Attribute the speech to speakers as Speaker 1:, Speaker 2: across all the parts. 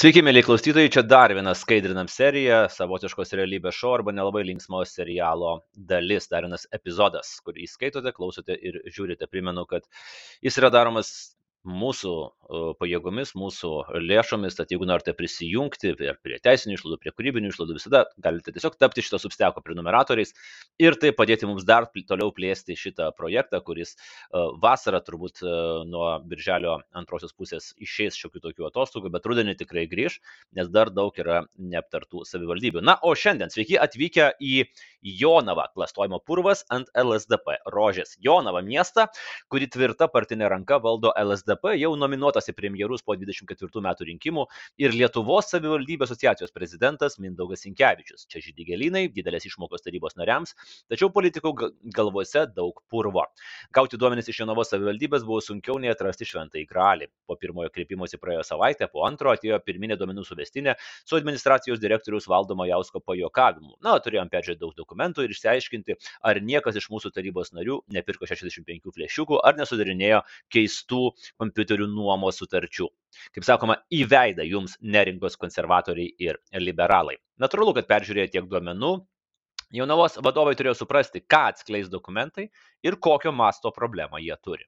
Speaker 1: Sveiki, mėly klausytojai, čia dar viena skaidrinam serija, savotiškos realybės šou arba nelabai linksmo serialo dalis, dar vienas epizodas, kurį skaitote, klausote ir žiūrite. Primenu, kad jis yra daromas mūsų pajėgomis, mūsų lėšomis, tad jeigu norite prisijungti prie teisinių išlaidų, prie kūrybinių išlaidų, visada galite tiesiog tapti šito substeko prenumeratoriais ir tai padėti mums dar toliau plėsti šitą projektą, kuris vasarą turbūt nuo birželio antrosios pusės išeis šiokių tokių atostogų, bet rudenį tikrai grįž, nes dar daug yra neaptartų savivaldybių. Na, o šiandien sveiki atvykę į Jonavą, klastojimo purvas ant LSDP, Rožės. Jonavą miestą, kuri tvirta partinė ranka valdo LSDP, jau nominuotas į premjerus po 24 metų rinkimų ir Lietuvos savivaldybių asociacijos prezidentas Mindaugas Sinkevičius. Čia žydigelynai, didelės išmokos tarybos nariams, tačiau politikų galvose daug purvo. Gauti duomenis iš Jonavos savivaldybės buvo sunkiau nei atrasti šventąjį gralį. Po pirmojo kreipimosi praėjo savaitę, po antro atėjo pirminė duomenų suvestinė su administracijos direktorius valdomo Jausko pajokavimu. Na, turėjom peržiūrėti daug dokumentų ir išsiaiškinti, ar niekas iš mūsų tarybos narių nepirko 65 flešiukų, ar nesudarinėjo keistų kompiuterių nuomos sutarčių. Kaip sakoma, į veidą jums nerinkos konservatoriai ir liberalai. Natūralu, kad peržiūrėję tiek duomenų, Jaunavos vadovai turėjo suprasti, ką atskleis dokumentai ir kokio masto problemą jie turi.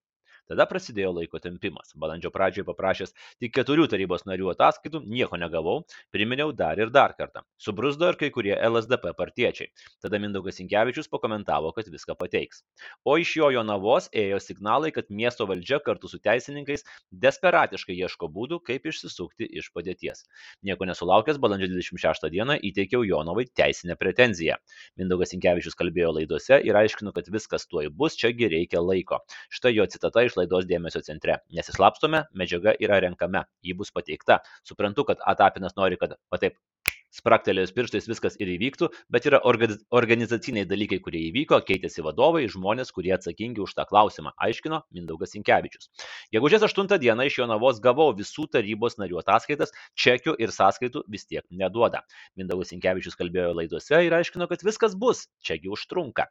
Speaker 1: Tada prasidėjo laiko tempimas. Balandžio pradžioje paprašęs tik keturių tarybos narių ataskaitų, nieko negavau, priminiau dar ir dar kartą. Subrusdo ir kai kurie LSDP partiečiai. Tada Mindaugas Inkevičius pakomentavo, kad viską pateiks. O iš jo jo navos ėjo signalai, kad miesto valdžia kartu su teisininkais desperatiškai ieško būdų, kaip išsisukti iš padėties. Nieko nesulaukęs, balandžio 26 dieną įteikiau Jonovai teisinę pretenziją. Mindaugas Inkevičius kalbėjo laidose ir aiškino, kad viskas tuoj bus, čiagi reikia laiko. Štai jo citata iš laidos dėmesio centre. Nesislapstome, medžiaga yra renkame, ji bus pateikta. Suprantu, kad Atapinas nori, kad pataip spraktelėjus pirštais viskas ir įvyktų, bet yra organizaciniai dalykai, kurie įvyko, keitėsi vadovai, žmonės, kurie atsakingi už tą klausimą, aiškino Mindaugas Inkevičius. Gegužės 8 dieną iš Jonavos gavau visų tarybos narių ataskaitas, čekių ir sąskaitų vis tiek neduoda. Mindaugas Inkevičius kalbėjo laidose ir aiškino, kad viskas bus, čiagi užtrunka.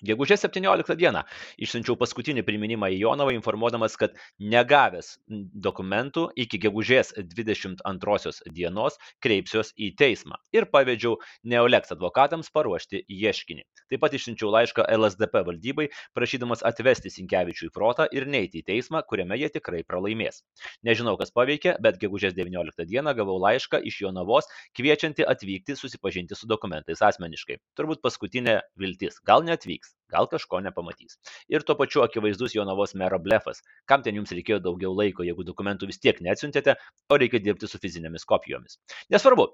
Speaker 1: Gegužės 17 dieną išsiunčiau paskutinį priminimą į Jonavą, informuodamas, kad negavęs dokumentų iki gegužės 22 dienos kreipsiuos į teismą ir pavedžiau Neoleks advokatams paruošti ieškinį. Taip pat išsiunčiau laišką LSDP valdybai, prašydamas atvesti Sinkevičių į protą ir neiti į teismą, kuriame jie tikrai pralaimės. Nežinau, kas paveikė, bet gegužės 19 dieną gavau laišką iš Jonavos, kviečianti atvykti susipažinti su dokumentais asmeniškai. Turbūt paskutinė viltis. Gal neatvyks gal kažko nepamatys. Ir tuo pačiu akivaizdus Jonavos mero blefas. Kam ten jums reikėjo daugiau laiko, jeigu dokumentų vis tiek neatsiuntėte, o reikia dirbti su fizinėmis kopijomis. Nesvarbu,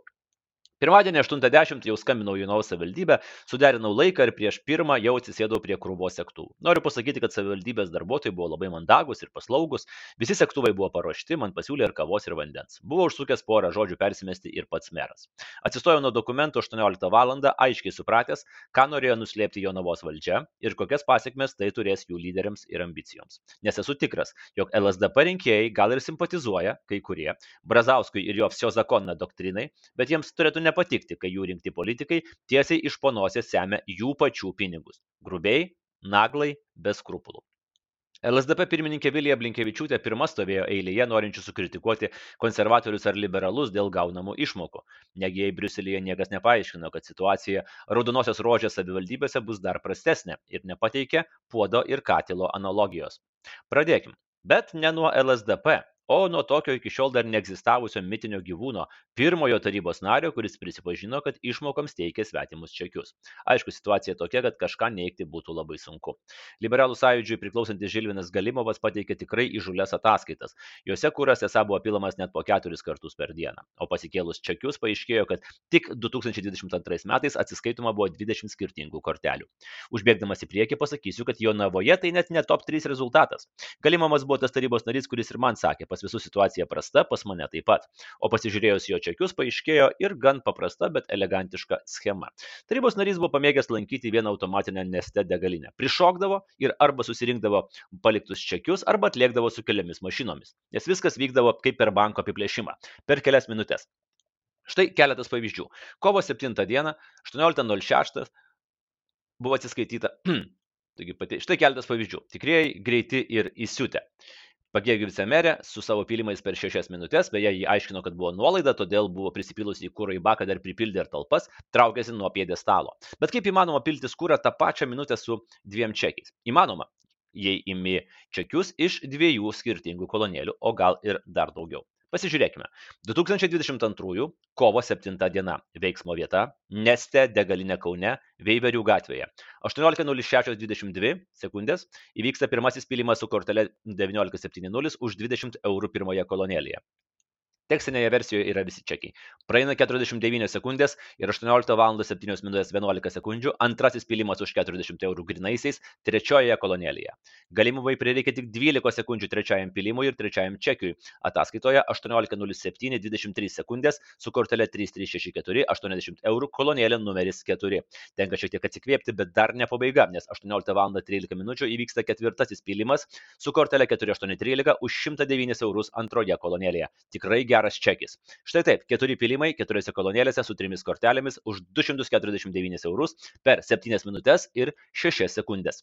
Speaker 1: Pirmadienį 8.10 jau skambinau Jonavos savivaldybę, suderinau laiką ir prieš pirmą jau atsisėdau prie krūvos sektuvų. Noriu pasakyti, kad savivaldybės darbuotojai buvo labai mandagus ir paslaugus, visi sektuvai buvo paruošti, man pasiūlė ir kavos ir vandens. Buvo užsukęs porą žodžių persimesti ir pats meras. Atsistojau nuo dokumento 18 val. aiškiai supratęs, ką norėjo nuslėpti Jonavos valdžia ir kokias pasiekmes tai turės jų lyderiams ir ambicijoms. Nes esu tikras, jog LSDP rinkėjai gal ir simpatizuoja, kai kurie, Brazauskui ir jo vsio zakonną doktrinai, bet jiems turėtų nepatikti, kai jų rinkti politikai tiesiai iš ponosės semia jų pačių pinigus. Grubiai, naglai, be skrupulų. LSDP pirmininkė Vilija Blinkevičiūtė pirma stovėjo eilėje norinčių sukritikuoti konservatorius ar liberalus dėl gaunamų išmokų. Negi jai Briuselėje niekas nepaaiškino, kad situacija raudonosios rožės savivaldybėse bus dar prastesnė ir nepateikė puodo ir katilo analogijos. Pradėkim. Bet ne nuo LSDP, o nuo tokio iki šiol dar neegzistavusio mitinio gyvūno pirmojo tarybos nario kuris prisipažino kad išmokoms teikė svetimus čekius. Aišku situacija tokia kad kažką neigti būtų labai sunku. Liberalų sąjūdžiui priklausantis žilvinas galimovas pateikė tikrai įžūlias ataskaitas. Jose kuras esą buvo pilamas net po keturis kartus per dieną. O pasikėlus čekius paaiškėjo kad tik 2022 metais atsiskaitoma buvo 20 skirtingų kortelių. Užbėgdamas į priekį pasakysiu kad jonavoje tai net ne top 3 rezultatas. Galimovas buvo tas tarybos narys kuris ir man sakė pas visus situacija prasta, pas mane taip pat. O pasižiūrėjus jo čekius paaiškėjo ir gan paprasta, bet elegantiška schema. Tarybos narys buvo pamėgęs lankyti vieną automatinę neste degalinę. Prišokdavo ir arba susirinkdavo paliktus čekius, arba atliekdavo su keliomis mašinomis. Nes viskas vykdavo kaip per banko apiplėšimą. Per kelias minutės. Štai keletas pavyzdžių. Kovo 7 dieną, 18.06 buvo atsiskaityta. Taigi, pati, štai keletas pavyzdžių. Tikrieji, greiti ir įsiutę. Pagėgių vicemerė su savo pylimais per šešias minutės, beje, jį aiškino, kad buvo nuolaida, todėl buvo prisipilusi į kūrą į baką, dar pripildė ir talpas, traukėsi nuo pėdės stalo. Bet kaip įmanoma piltis kūrą tą pačią minutę su dviem čekiais? Įmanoma, jei imi čekius iš dviejų skirtingų kolonėlių, o gal ir dar daugiau. Pasižiūrėkime. 2022 kovo 7 diena. Veiksmo vieta - Neste degalinė Kaune, Veiverių gatvėje. 18.06.22 sekundės įvyksta pirmasis pilimas su kortele 1970 už 20 eurų pirmoje kolonėlėje. Tekstinėje versijoje yra visi čekiai. Praeina 49 sekundės ir 18 val. 7 min. 11 sekundžių antrasis pilimas už 40 eurų grinaisiais trečiojoje kolonėlėje. Galimai prireikia tik 12 sekundžių trečiajam pilimui ir trečiajam čekiui. Ataskaitoje 18.07.23 sekundės su kortelė 3364 80 eurų kolonėlė numeris 4. Tenka šiek tiek atsikvėpti, bet dar ne pabaiga, nes 18 val. 13 min. įvyksta ketvirtasis pilimas su kortelė 4813 už 109 eurus antroje kolonėlėje. Tikrai gerai geras čekis. Štai taip, keturi pilimai keturiose kolonėlėse su trimis kortelėmis už 249 eurus per 7 minutės ir 6 sekundės.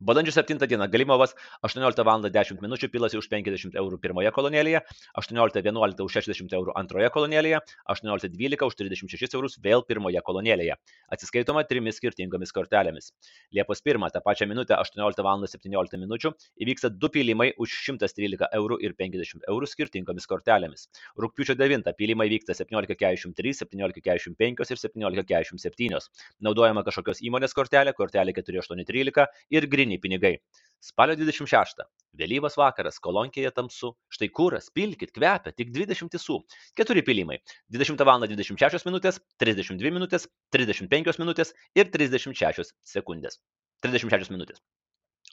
Speaker 1: Balandžio 7 dieną Galimovas 18 val. 10 min. pilasi už 50 eurų pirmoje kolonėlėje, 18.11 už 60 eurų antroje kolonėlėje, 18.12 už 36 eurus vėl pirmoje kolonėlėje. Atsiskaitoma trimis skirtingomis kortelėmis. Liepos 1 tą pačią minutę 18 val. 17 min. įvyksta du pilimai už 113 eurų ir 50 eurų skirtingomis kortelėmis. Rūpiučio 9 pilimai vyksta 17.43, 17.45 ir 17.47. Naudojama kažkokios įmonės kortelė, kortelė 4813 ir grįžta gryni pinigai. Spalio 26. Vėlyvas vakaras, kolonkėje tamsu. Štai kuras, pilkit, kvepia, tik 20 sų. Keturi pilimai. 20 val. 26 minutės, 32 minutės, 35 minutės ir 36 sekundės. 36 minutės.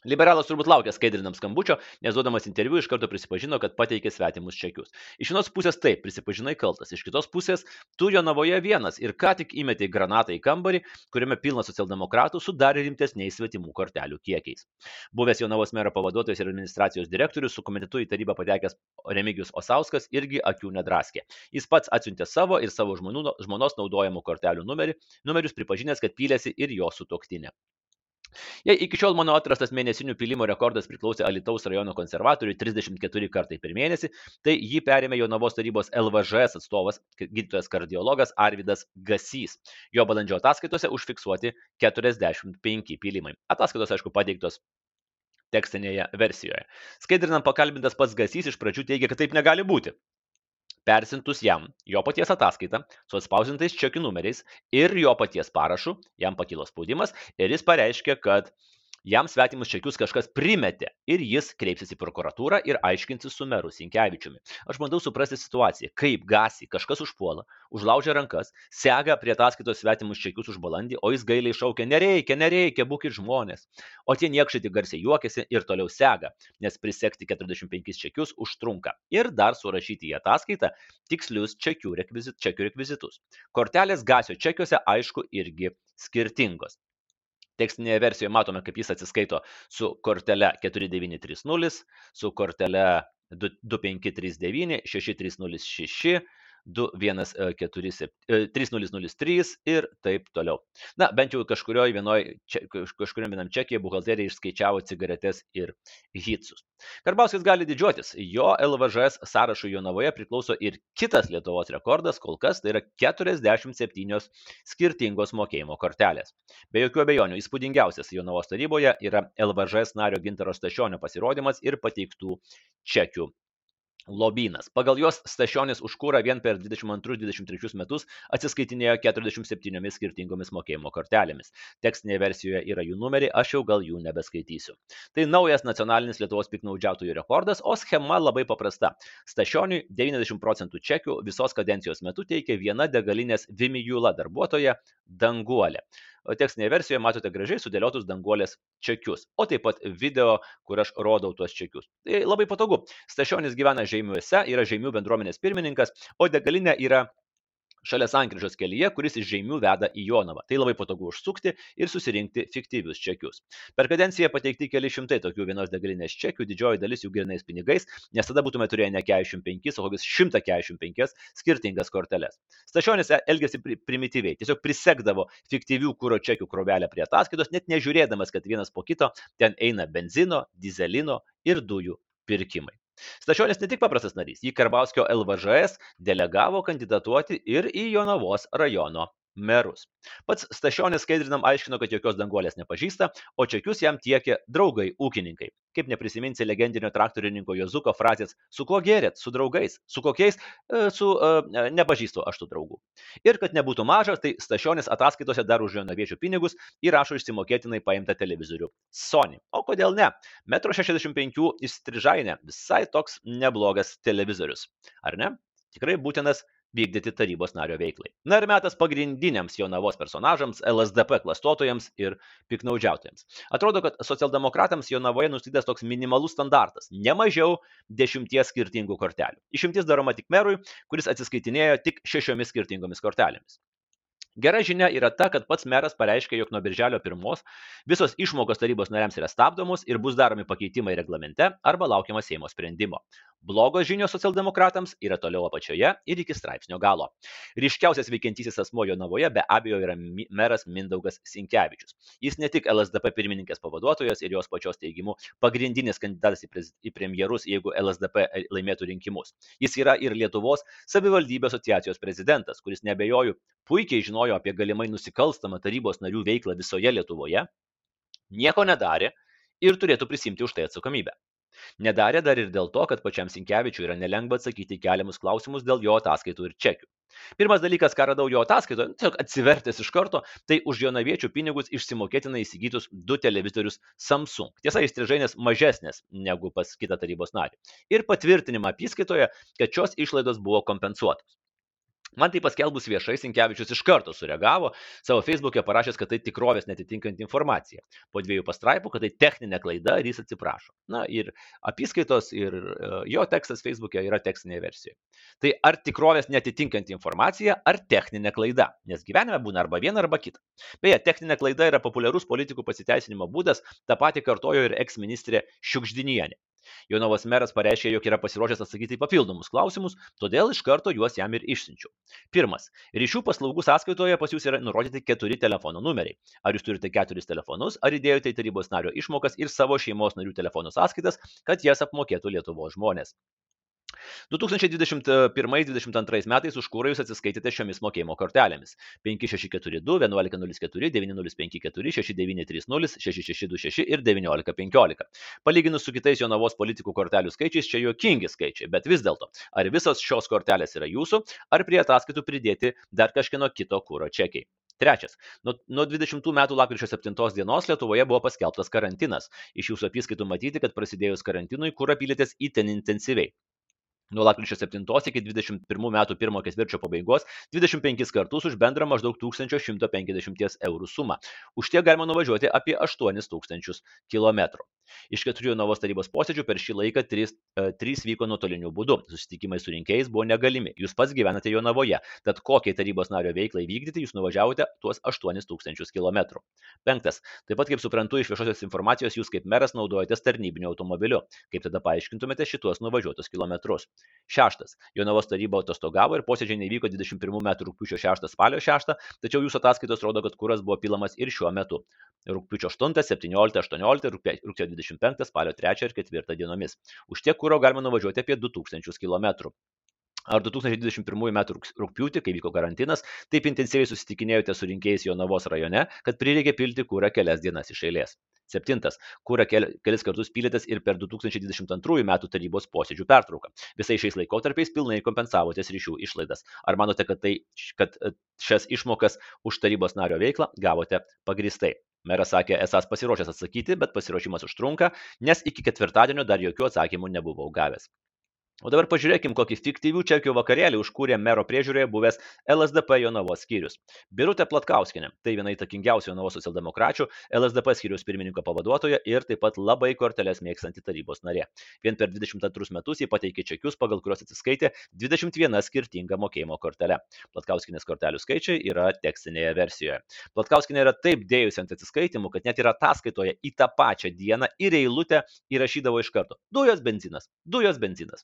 Speaker 1: Liberalas turbūt laukia skaidrinam skambučio, nes duodamas interviu iš karto prisipažino, kad pateikė svetimus čekius. Iš vienos pusės taip, prisipažinai kaltas, iš kitos pusės tu jo navoje vienas ir ką tik įmetė granatą į kambarį, kuriame pilna socialdemokratų su dar rimtesniais svetimų kortelių kiekiais. Buvęs jo navos mero pavaduotojas ir administracijos direktorius su komitetu į tarybą patekęs Remigijus Osauskas irgi akių nedraskė. Jis pats atsiuntė savo ir savo žmonų, žmonos naudojamų kortelių numerį, numerius pripažinęs, kad pylėsi ir jo sutoktinė. Jei iki šiol mano atrastas mėnesinių pilimo rekordas priklausė Alitaus rajono konservatoriui 34 kartai per mėnesį, tai jį perėmė Jonavos tarybos LVŽS atstovas, gydytojas kardiologas Arvidas Gasys. Jo balandžio ataskaitose užfiksuoti 45 pilimai. Ataskaitos, aišku, pateiktos tekstinėje versijoje. Skaidrinant pakalbintas pats Gasys iš pradžių teigia, kad taip negali būti persiuntus jam jo paties ataskaitą su atspausdintais čekių numeriais ir jo paties parašu jam pakilo spaudimas ir jis pareiškė kad jam svetimus čekius kažkas primetė ir jis kreipsis į prokuratūrą ir aiškinsis su meru Sinkevičiumi. Aš bandau suprasti situaciją, kaip gasi kažkas užpuola, užlaužia rankas, sega prie ataskaitos svetimus čekius už balandį, o jis gailiai šaukia, nereikia, nereikia, būkit žmonės. O tie niekšai tik garsiai juokiasi ir toliau sega, nes prisekti 45 čekius užtrunka. Ir dar surašyti į ataskaitą tikslius čekių, rekvizit, čekių rekvizitus. Kortelės gasio čekiuose aišku irgi skirtingos. Tekstinėje versijoje matome, kaip jis atsiskaito su kortele 4930, su kortele 2539, 6306 2147, 3003 ir taip toliau. Na, bent jau kažkurioje vienoje, kažkuriam vienam čekiai buhalterija išskaičiavo cigaretes ir hitsus. Karbauskis gali didžiuotis, jo LVŽS sąrašų Jonavoje priklauso ir kitas Lietuvos rekordas, kol kas tai yra 47 skirtingos mokėjimo kortelės. Be jokių abejonių, įspūdingiausias Jonavos taryboje yra LVŽS nario Gintaro Stašionio pasirodymas ir pateiktų čekių lobynas. Pagal juos Stašionis už kūrą vien per 22-23 metus atsiskaitinėjo 47 skirtingomis mokėjimo kortelėmis. Tekstinėje versijoje yra jų numeriai, aš jau gal jų nebeskaitysiu. Tai naujas nacionalinis Lietuvos piknaudžiautojų rekordas, o schema labai paprasta. Stašioniui 90 procentų čekių visos kadencijos metu teikia viena degalinės Vimijula darbuotoja Danguolė tekstinėje versijoje matote gražiai sudėliotus danguolės čekius, o taip pat video, kur aš rodau tuos čekius. Tai labai patogu. Stašionis gyvena Žeimiuose, yra Žeimių bendruomenės pirmininkas, o degalinė yra šalia sankryžos kelyje, kuris iš Žeimių veda į Jonavą. Tai labai patogu užsukti ir susirinkti fiktyvius čekius. Per kadenciją pateikti keli šimtai tokių vienos degalinės čekių, didžioji dalis jų grinais pinigais, nes tada būtume turėję ne 45, o kokius 145 skirtingas korteles. Stašionis elgėsi primityviai, tiesiog prisekdavo fiktyvių kūro čekių krovelę prie ataskaitos, net nežiūrėdamas, kad vienas po kito ten eina benzino, dizelino ir dujų pirkimai. Stačionis ne tik paprastas narys, jį Karbauskio LVŽS delegavo kandidatuoti ir į Jonavos rajono merus. Pats Stašionis skaidrinam aiškino, kad jokios danguolės nepažįsta, o čekius jam tiekė draugai ūkininkai. Kaip neprisiminsi legendinio traktorininko Jozuko frazės, su kuo gerėt, su draugais, su kokiais, e, su uh, nepažįstu aš tų draugų. Ir kad nebūtų mažas, tai Stašionis ataskaitose dar už jonaviečių pinigus įrašo išsimokėtinai paimtą televizorių Sony. O kodėl ne? Metro 65 įstrižainė visai toks neblogas televizorius. Ar ne? Tikrai būtinas vykdyti tarybos nario veiklai. Na ir metas pagrindiniams Jonavos personažams, LSDP klastotojams ir piknaudžiautojams. Atrodo, kad socialdemokratams Jonavoje nustatytas toks minimalus standartas - ne mažiau dešimties skirtingų kortelių. Išimtis daroma tik merui, kuris atsiskaitinėjo tik šešiomis skirtingomis kortelėmis. Gera žinia yra ta, kad pats meras pareiškė, jog nuo birželio pirmos visos išmokos tarybos nariams yra stabdomos ir bus daromi pakeitimai reglamente arba laukiama Seimo sprendimo. Blogos žinios socialdemokratams yra toliau apačioje ir iki straipsnio galo. Ryškiausias veikiantysis asmo Jonavoje be abejo yra meras Mindaugas Sinkevičius. Jis ne tik LSDP pirmininkės pavaduotojas ir jos pačios teigimu pagrindinis kandidatas į, premjerus, jeigu LSDP laimėtų rinkimus. Jis yra ir Lietuvos savivaldybių asociacijos prezidentas, kuris nebejoju puikiai žinojo apie galimai nusikalstamą tarybos narių veiklą visoje Lietuvoje, nieko nedarė ir turėtų prisimti už tai atsakomybę. Nedarė dar ir dėl to, kad pačiam Sinkevičiui yra nelengva atsakyti keliamus klausimus dėl jo ataskaitų ir čekių. Pirmas dalykas, ką radau jo ataskaitoje, nu, tiesiog atsivertęs iš karto, tai už jonaviečių pinigus išsimokėtinai įsigytus du televizorius Samsung. Tiesa, įstrižainės mažesnės negu pas kitą tarybos narį. Ir patvirtinimą apskaitoje, kad šios išlaidos buvo kompensuotos. Man tai paskelbus viešai, Sinkevičius iš karto sureagavo, savo Facebook'e parašęs, kad tai tikrovės netitinkanti informacija. Po dviejų pastraipų, kad tai techninė klaida ir jis atsiprašo. Na ir apskaitos ir e, jo tekstas Facebook'e yra tekstinėje versijoje. Tai ar tikrovės netitinkanti informacija, ar techninė klaida, nes gyvenime būna arba viena, arba kita. Beje, techninė klaida yra populiarus politikų pasiteisinimo būdas, tą patį kartojo ir eksministrė Šiukždinienė. Jonavos meras pareiškė, jog yra pasiruošęs atsakyti į papildomus klausimus, todėl iš karto juos jam ir išsiunčiau. Pirmas. Ryšių paslaugų sąskaitoje pas jūs yra nurodyti keturi telefono numeriai. Ar jūs turite keturis telefonus, ar įdėjote į tarybos nario išmokas ir savo šeimos narių telefonų sąskaitas, kad jas apmokėtų Lietuvos žmonės. 2021-2022 metais už kūrą jūs atsiskaitėte šiomis mokėjimo kortelėmis 5642, 1104, 9054, 6930, 6626 ir 1915. Palyginus su kitais Jonavos politikų kortelių skaičiais, čia juokingi skaičiai, bet vis dėlto, ar visos šios kortelės yra jūsų, ar prie ataskaitų pridėti dar kažkieno kito kūro čekiai. Trečias. Nuo, nuo 20 metų lapkričio 7 dienos Lietuvoje buvo paskelbtas karantinas. Iš jūsų apskaitų matyti, kad prasidėjus karantinui kūrą pylėtės įten intensyviai nuo lapkričio 7 iki 21 metų pirmo ketvirčio pabaigos 25 kartus už bendrą maždaug 1150 eurų sumą. Už tiek galima nuvažiuoti apie 8000 km. Iš keturių Novos tarybos posėdžių per šį laiką trys, e, trys vyko nuotoliniu būdu. Susitikimai su rinkėjais buvo negalimi. Jūs pats gyvenate Jonavoje, tad kokiai tarybos nario veiklai vykdyti jūs nuvažiavote tuos 8000 km. Penktas. Taip pat, kaip suprantu, iš viešosios informacijos jūs kaip meras naudojatės tarnybiniu automobiliu. Kaip tada paaiškintumėte šituos nuvažiuotus kilometrus? Šeštas. Jonavos taryba atostogavo ir posėdžiai nevyko 21 metų rūpiučio 6 spalio 6, tačiau jūsų ataskaitos rodo, kad kuras buvo pilamas ir šiuo metu. Rūpiučio 8, 17, 18, rūpiučio 25, spalio 3 ir 4 dienomis. Už tiek kūro galima nuvažiuoti apie 2000 km. Ar 2021 m. rūpiutį, kai vyko karantinas, taip intensyviai susitikinėjote su rinkėjais Jonavos rajone, kad prireikė pilti kūrą kelias dienas iš eilės. Septintas. Kūrą kelis kartus pylėtės ir per 2022 metų tarybos posėdžių pertrauką. Visais šiais laikotarpiais pilnai kompensavotės ryšių išlaidas. Ar manote, kad, tai, kad e, šias išmokas už tarybos nario veiklą gavote pagristai? Meras sakė, esas pasiruošęs atsakyti, bet pasiruošimas užtrunka, nes iki ketvirtadienio dar jokių atsakymų nebuvau gavęs. O dabar pažiūrėkim, kokį fiktyvių čekių vakarėlį užkūrė mero priežiūroje buvęs LSDP Jonavos skyrius. Birutė Platkauskinė, tai viena įtakingiausių Jonavos socialdemokračių, LSDP skyrius pirmininko pavaduotoja ir taip pat labai korteles mėgstanti tarybos narė. Vien per 22 metus jį pateikė čekius, pagal kuriuos atsiskaitė 21 skirtinga mokėjimo kortelė. Platkauskinės kortelių skaičiai yra tekstinėje versijoje. Platkauskinė yra taip dėjusi ant atsiskaitimų, kad net ir ataskaitoje į tą pačią dieną ir eilutę įrašydavo iš karto. Dujos benzinas, dujos benzinas.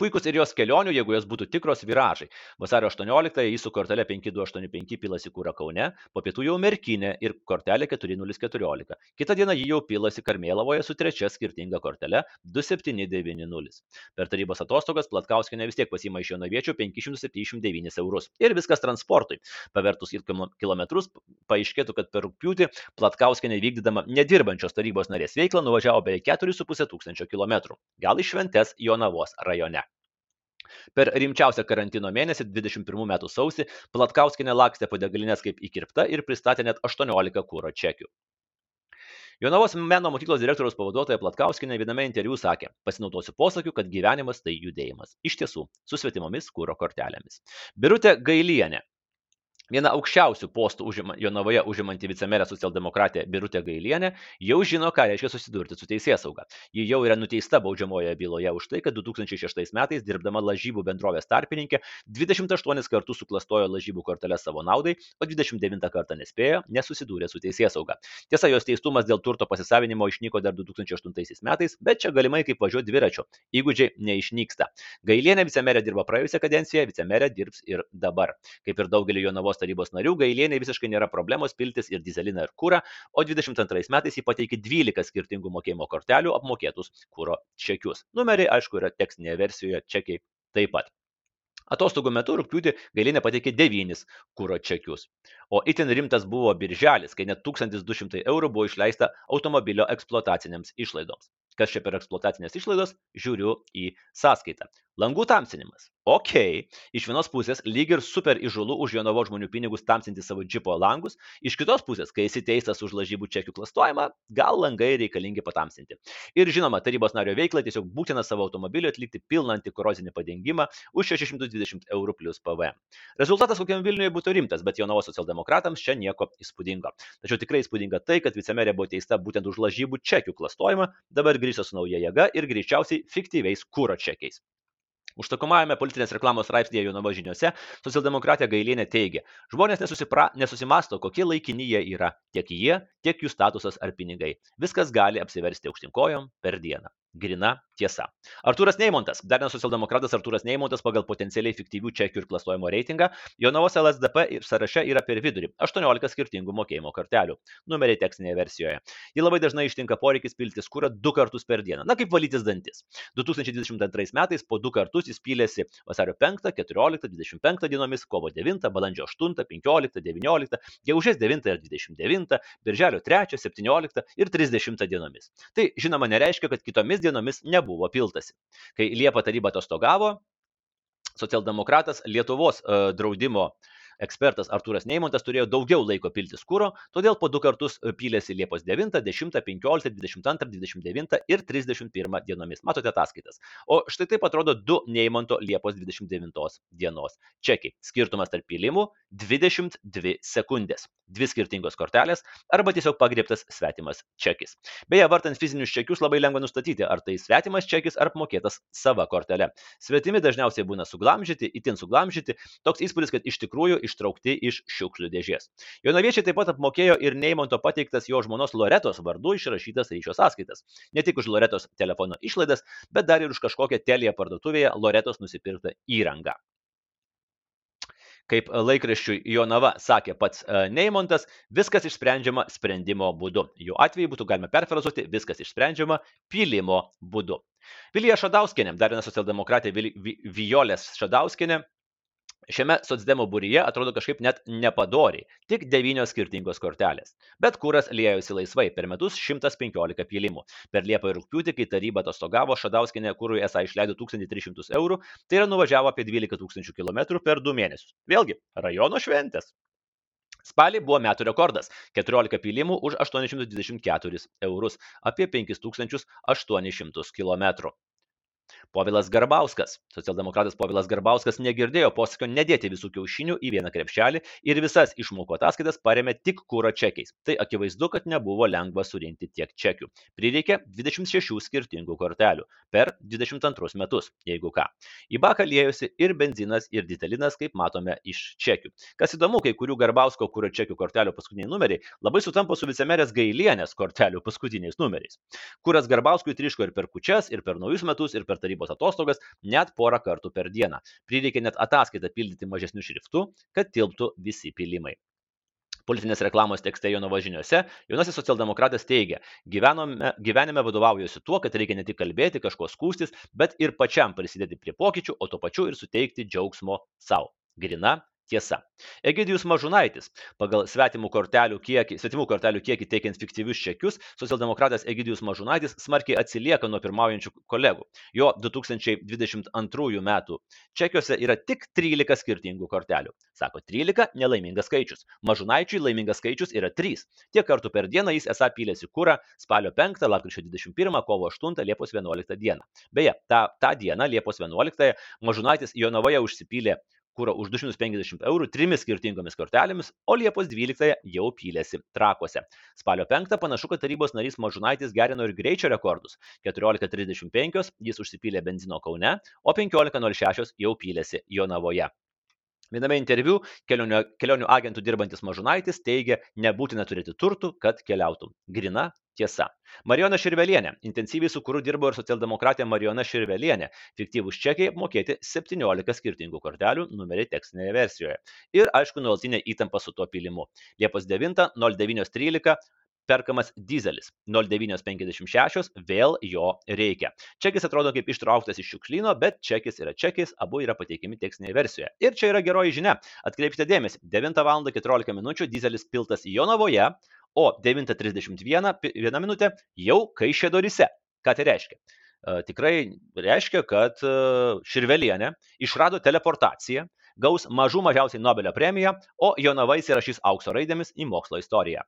Speaker 1: Puikus ir jos kelionių, jeigu jos būtų tikros viražai. Vasario 18-ąją jis su kortelė 5285 pilasi kūrą Kaune, po pietų jau Merkinė ir kortelė 4014. Kitą dieną jį jau pilasi Karmėlavoje su trečia skirtinga kortelė 2790. Per tarybos atostogas Platkauskinė vis tiek pasima iš jonaviečių 579 eurus. Ir viskas transportui. Pavertus į kilometrus, paaiškėtų, kad per rūpjūtį Platkauskinė vykdydama nedirbančios tarybos narės veiklą nuvažiavo beveik 4,5 tūkstančio kilometrų. Gal iš šventes Jonavos rajone. Per rimčiausią karantino mėnesį 21 metų sausį Platkauskinė lakstė po degalinės kaip įkirpta ir pristatė net 18 kūro čekių. Jonavos meno mokyklos direktoriaus pavaduotoja Platkauskinė viename interviu sakė, pasinaudosiu posakiu, kad gyvenimas tai judėjimas. Iš tiesų, su svetimomis kūro kortelėmis. Birutė Gailienė Viena aukščiausių postų užima, Jonavoje užimanti vicemerė socialdemokratė Birutė Gailienė jau žino, ką reiškia susidurti su teisėsauga. Ji jau yra nuteista baudžiamojoje byloje už tai, kad 2006 metais dirbdama lažybų bendrovės tarpininkė 28 kartus suklastojo lažybų kortelę savo naudai, o 29 kartą nespėjo, nesusidūrė su teisėsauga. Tiesa, jos teistumas dėl turto pasisavinimo išnyko dar 2008 metais, bet čia galimai kaip važiuoti dviračiu. Įgūdžiai neišnyksta. Gailienė vicemerė dirbo praėjusią kadenciją, vicemerė dirbs ir dabar. Kaip ir daugelį Jonavos tarybos narių gailienei visiškai nėra problemos piltis ir dizeliną ir kūrą, o 22 metais jį pateikė 12 skirtingų mokėjimo kortelių apmokėtus kūro čekius. Numeriai, aišku, yra tekstinėje versijoje, čekiai taip pat. Atostogų metu rūpiutį gailinė pateikė 9 kūro čekius. O itin rimtas buvo birželis, kai net 1200 eurų buvo išleista automobilio eksploatacinėms išlaidoms. Kas čia per eksploatacinės išlaidos? Žiūriu į sąskaitą. Langų tamsinimas. Ok, iš vienos pusės lyg ir super įžulu už Jonovo žmonių pinigus tamsinti savo džipo langus, iš kitos pusės, kai esi teistas už lažybų čekių klastojimą, gal langai reikalingi patamsinti. Ir žinoma, tarybos nario veiklą tiesiog būtina savo automobiliu atlikti pilną antikorozinį padengimą už 620 eurų plus PVM. Rezultatas kokiam Vilniuje būtų rimtas, bet Jonovo socialdemokratams čia nieko įspūdingo. Tačiau tikrai įspūdinga tai, kad vicemerė buvo teista būtent už lažybų čekių klastojimą, dabar grįžta su nauja jėga ir greičiausiai fiktyviais kūro čekiais. Užsakomajame politinės reklamos straipsnėje Jonavo žiniuose socialdemokratė Gailienė teigia, žmonės nesusipra, nesusimasto, kokie laikini jie yra, tiek jie, tiek jų statusas ar pinigai. Viskas gali apsiversti aukštinkojom per dieną grina tiesa. Artūras Neimontas, dar vienas socialdemokratas Artūras Neimontas pagal potencialiai fiktyvių čekių ir klastojimo reitingą, Jonavos LSDP sąraše yra per vidurį - 18 skirtingų mokėjimo kortelių. Numeriai tekstinėje versijoje. Ji labai dažnai ištinka poreikis piltis kūrą du kartus per dieną. Na kaip valytis dantis. 2022 metais po du kartus jis pylėsi vasario 5, 14, 25 dienomis, kovo 9, balandžio 8, 15, 19, gegužės 9 ir 29, birželio 3, 17 ir 30 dienomis. Tai žinoma nereiškia, kad kitomis dienomis nebuvo piltasi. Kai Liepa taryba atostogavo, socialdemokratas Lietuvos e, draudimo Ekspertas Artūras Neimontas turėjo daugiau laiko piltis kūro, todėl po du kartus pylėsi Liepos 9, 10, 15, 22, 29 ir 31 dienomis. Matote ataskaitas. O štai taip atrodo du Neimonto Liepos 29 dienos čekiai. Skirtumas tarp pylimų - 22 sekundės. Dvi skirtingos kortelės arba tiesiog pagriebtas svetimas čekis. Beje, vartant fizinius čekius labai lengva nustatyti, ar tai svetimas čekis ar apmokėtas sava kortelė. Svetimi dažniausiai būna suglamžyti, itin suglamžyti. Toks įspūdis, kad iš tikrųjų iš ištraukti iš šiukšlių dėžės. Jonaviečiai taip pat apmokėjo ir Neimonto pateiktas jo žmonos Loretos vardu išrašytas ryšio sąskaitas. Ne tik už Loretos telefono išlaidas, bet dar ir už kažkokią telėje parduotuvėje Loretos nusipirktą įrangą. Kaip laikraščiui Jonava sakė pats e, Neimontas, viskas išsprendžiama sprendimo būdu. Jų atveju būtų galima perfrazuoti, viskas išsprendžiama pylimo būdu. Vilija Šadauskinė, dar viena socialdemokratė Violės Šadauskinė, Šiame socdemo būryje atrodo kažkaip net nepadoriai, tik devynios skirtingos kortelės. Bet kuras liejosi laisvai, per metus 115 pylimų. Per Liepą ir Rūpiutį, kai taryba atostogavo, Šadauskinė kūrui esą išleido 1300 eurų, tai yra nuvažiavo apie 12 tūkstančių kilometrų per du mėnesius. Vėlgi, rajono šventės. Spalį buvo metų rekordas - 14 pylimų už 824 eurus, apie 5800 km. Povilas Garbauskas. Socialdemokratas Povilas Garbauskas negirdėjo posakio nedėti visų kiaušinių į vieną krepšelį ir visas išmokų ataskaitas paremė tik kūro čekiais. Tai akivaizdu, kad nebuvo lengva surinkti tiek čekių. Prireikė 26 skirtingų kortelių per 22 metus, jeigu ką. Į baką liejosi ir benzinas, ir ditalinas, kaip matome iš čekių. Kas įdomu, kai kurių Garbausko kūro čekių kortelių paskutiniai numeriai labai sutampa su vicemerės Gailienės kortelių paskutiniais numeriais. Kuras Garbauskui triško ir per kučias, ir per naujus metus, ir per tarybos tarybos atostogas net porą kartų per dieną. Prireikė net ataskaitą pildyti mažesniu šriftu, kad tilptų visi pilimai. Politinės reklamos tekste Jonovo žiniuose jaunasis socialdemokratas teigia, gyvenome, gyvenime vadovaujuosi tuo, kad reikia ne tik kalbėti, kažko skūstis, bet ir pačiam prisidėti prie pokyčių, o tuo pačiu ir suteikti džiaugsmo savo. Grina Tiesa. Egidijus Mažunaitis pagal svetimų kortelių kiekį, svetimų kortelių kiekį teikiant fiktyvius čekius, socialdemokratas Egidijus Mažunaitis smarkiai atsilieka nuo pirmaujančių kolegų. Jo 2022 metų čekiuose yra tik 13 skirtingų kortelių. Sako, 13 nelaimingas skaičius. Mažunaičiui laimingas skaičius yra 3. Tiek kartų per dieną jis esą pylėsi kūrą spalio 5, lapkričio 21, kovo 8, Liepos 11 dieną. Beje, tą, tą dieną, Liepos 11, Mažunaitis Jonavoje užsipylė kurą už 250 eurų trimis skirtingomis kortelėmis, o Liepos 12 jau pylėsi trakuose. Spalio 5 panašu, kad tarybos narys Mažunaitis gerino ir greičio rekordus. 14.35 jis užsipylė benzino Kaune, o 15.06 jau pylėsi Jonavoje. Viename interviu kelionių, kelionių agentų dirbantis Mažunaitis teigia, nebūtina turėti turtų, kad keliautum. Grina tiesa. Marijona Širvelienė. Intensyviai su kuru dirbo ir socialdemokratė Marijona Širvelienė. Fiktyvūs čekiai apmokėti 17 skirtingų kortelių, numeriai tekstinėje versijoje. Ir aišku, nuolatinė įtampa su tuo pilimu. Liepos 9, 0913 perkamas dizelis 0956, vėl jo reikia. Čekis atrodo kaip ištrauktas iš šiukšlyno, bet čekis yra čekis, abu yra pateikiami tekstinėje versijoje. Ir čia yra geroji žinia. Atkreipkite dėmesį, 9 val. 14 min. dizelis piltas Jonavoje, o 9.31 minutė jau Kaišėdorise. Ką tai reiškia? Tikrai reiškia, kad Širvelienė išrado teleportaciją, gaus mažų mažiausiai Nobelio premiją, o Jonava įsirašys aukso raidėmis į mokslo istoriją.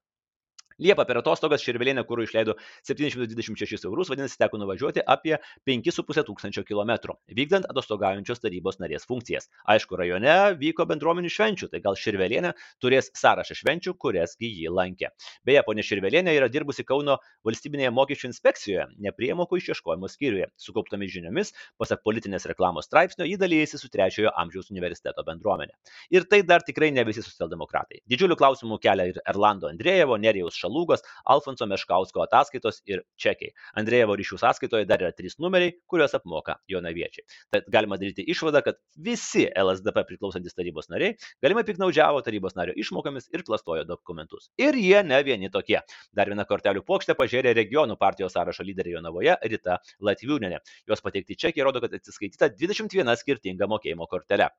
Speaker 1: Liepą per atostogas Širvelėnė kūrų išleido 726 eurus, vadinasi, teko nuvažiuoti apie 5,5 tūkstančio kilometrų, vykdant atostogaujančios tarybos narės funkcijas. Aišku, rajone vyko bendruomenių švenčių, tai gal Širvelėnė turės sąrašą švenčių, kuriasgi jį lankė. Beje, ponė Širvelėnė yra dirbusi Kauno valstybinėje mokesčių inspekcijoje, nepriemokų išieškojimo skyriuje. Sukauptomis žiniomis, pasak politinės reklamos straipsnio, jį dalyjasi su trečiojo amžiaus universiteto bendruomenė. Ir tai dar tikrai ne visi socialdemokratai. Didžiulių klausimų kelia ir Erlando Andrėjevo, Nerijaus Šalūgos, Alfonso Meškausko ataskaitos ir čekiai. Andrėjevo ryšių sąskaitoje dar yra trys numeriai, kuriuos apmoka jonaviečiai. Tad galima daryti išvadą, kad visi LSDP priklausantis tarybos nariai galimai piknaudžiavo tarybos nario išmokomis ir klastojo dokumentus. Ir jie ne vieni tokie. Dar viena kortelių plokštė pažiūrė regionų partijos sąrašo lyderį Jonavoje Rita Latviūnenė. Jos pateikti čekiai rodo, kad atsiskaityta 21 skirtinga mokėjimo kortelė.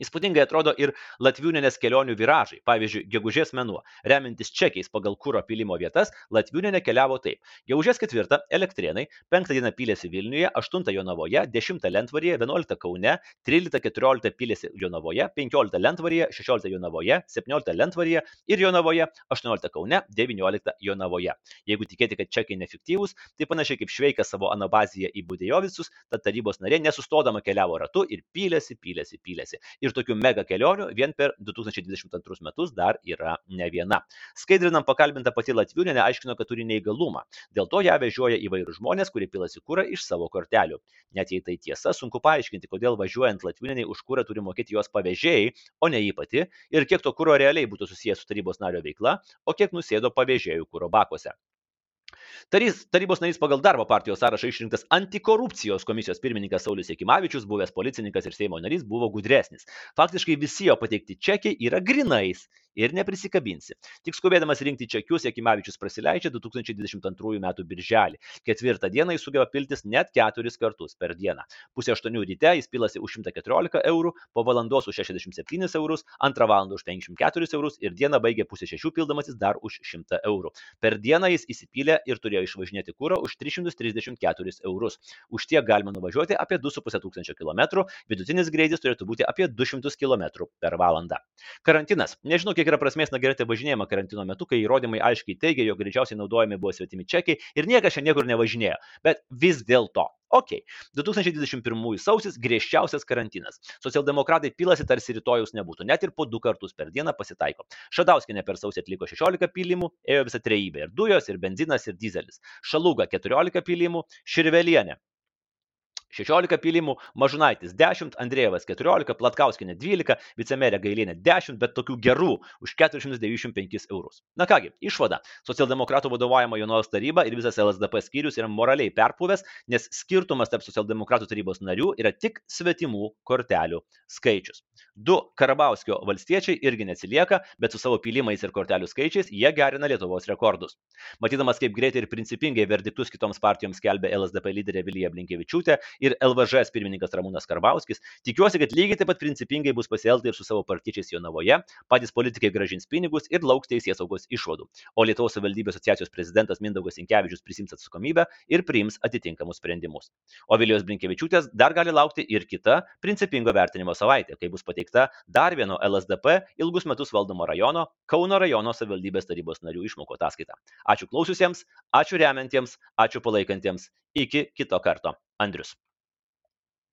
Speaker 1: Įspūdingai atrodo ir Latviūnenės kelionių viražai. Pavyzdžiui, gegužės mėnuo. Remintis čekiais pagal kūro pilimo vietas, Latviūnenė keliavo taip. Gegužės 4 - Elektrienai, 5 dieną pylėsi Vilniuje, 8 Jonavoje, 10 Lentvaryje, 11 Kaune, 13-14 pylėsi Jonavoje, 15 Lentvaryje, 16 Jonavoje, 17 Lentvaryje ir Jonavoje, 18 Kaune, 19 Jonavoje. Jeigu tikėti, kad čekiai neefektyvūs, tai panašiai kaip Šveikas savo anabaziją į Budėjovicus, tad tarybos narė nesustodama keliavo ratu ir pylėsi, pylėsi, pylėsi. Ir ir tokių mega kelionių vien per 2022 metus dar yra ne viena. Skaidrinam pakalbinta pati Latviūnė aiškino, kad turi neįgalumą. Dėl to ją vežioja įvairių žmonės, kurie pilasi kūrą iš savo kortelių. Net jei tai tiesa, sunku paaiškinti, kodėl važiuojant Latviūnė už kūrą turi mokėti jos pavėžėjai, o ne jį pati, ir kiek to kūro realiai būtų susijęs su tarybos nario veikla, o kiek nusėdo pavėžėjų kūro bakuose. Tarys, tarybos narys pagal darbo partijos sąrašą išrinktas antikorupcijos komisijos pirmininkas Saulis Jekimavičius, buvęs policininkas ir Seimo narys, buvo gudresnis. Faktiškai visi jo pateikti čekiai yra grinais ir neprisikabinsi. Tik skubėdamas rinkti čekius, Jekimavičius prasileidžia 2022 m. birželį. Ketvirtą dieną jis sugeba piltis net keturis kartus per dieną. Pusė aštuonių ryte jis pilasi už 114 eurų, po valandos už 67 eurus, antrą valandą už 54 eurus ir dieną baigė pusė šešių pildamasis dar už 100 eurų. Per dieną jis įsipylė ir turėjo išvažinėti kūrą už 334 eurus. Už tiek galima nuvažiuoti apie 2,5 tūkstančio km, vidutinis greitis turėtų būti apie 200 km per valandą. Karantinas. Nežinau, kiek yra prasmės nagrinėti važinėjimą karantino metu, kai įrodymai aiškiai teigia, jog greičiausiai naudojami buvo svetimi čekiai ir niekas čia niekur nevažinėjo. Bet vis dėlto. Ok, 2021 sausis griežčiausias karantinas. Socialdemokratai pilasi tarsi rytojus nebūtų, net ir po du kartus per dieną pasitaiko. Šadauskinė per sausį atliko 16 pylimų, ėjo visa trejybė - ir dujos, ir benzinas, ir dizelis. Šaluga 14 pylimų, Širvelienė 16 pylimų, Mažunaitis 10, Andrėjevas 14, Platkauskinė 12, vicemerė Gailienė 10, bet tokių gerų už 495 eurus. Na kągi, išvada. Socialdemokratų vadovaujama Jonos taryba ir visas LSDP skyrius yra moraliai perpuvęs, nes skirtumas tarp socialdemokratų tarybos narių yra tik svetimų kortelių skaičius. Du Karabauskio valstiečiai irgi neatsilieka, bet su savo pylimais ir kortelių skaičiais jie gerina Lietuvos rekordus. Matydamas, kaip greitai ir principingai verdiktus kitoms partijoms skelbia LSDP lyderė Vilija Blinkevičiūtė ir LVŽS pirmininkas Ramūnas Karbauskis. Tikiuosi, kad lygiai taip pat principingai bus pasielgta ir su savo partiečiais Jonavoje, patys politikai gražins pinigus ir lauks teisės saugos išvadų. O Lietuvos savivaldybės asociacijos prezidentas Mindaugas Inkevičius prisims atsakomybę ir priims atitinkamus sprendimus. O Vilijos Blinkevičiūtės dar gali laukti ir kita principingo vertinimo savaitė, kai bus pateikta dar vieno LSDP ilgus metus valdomo rajono Kauno rajono savivaldybės tarybos narių išmokų ataskaita. Ačiū klausiusiems, ačiū remiantiems, ačiū palaikantiems. Iki kito karto. Andrius.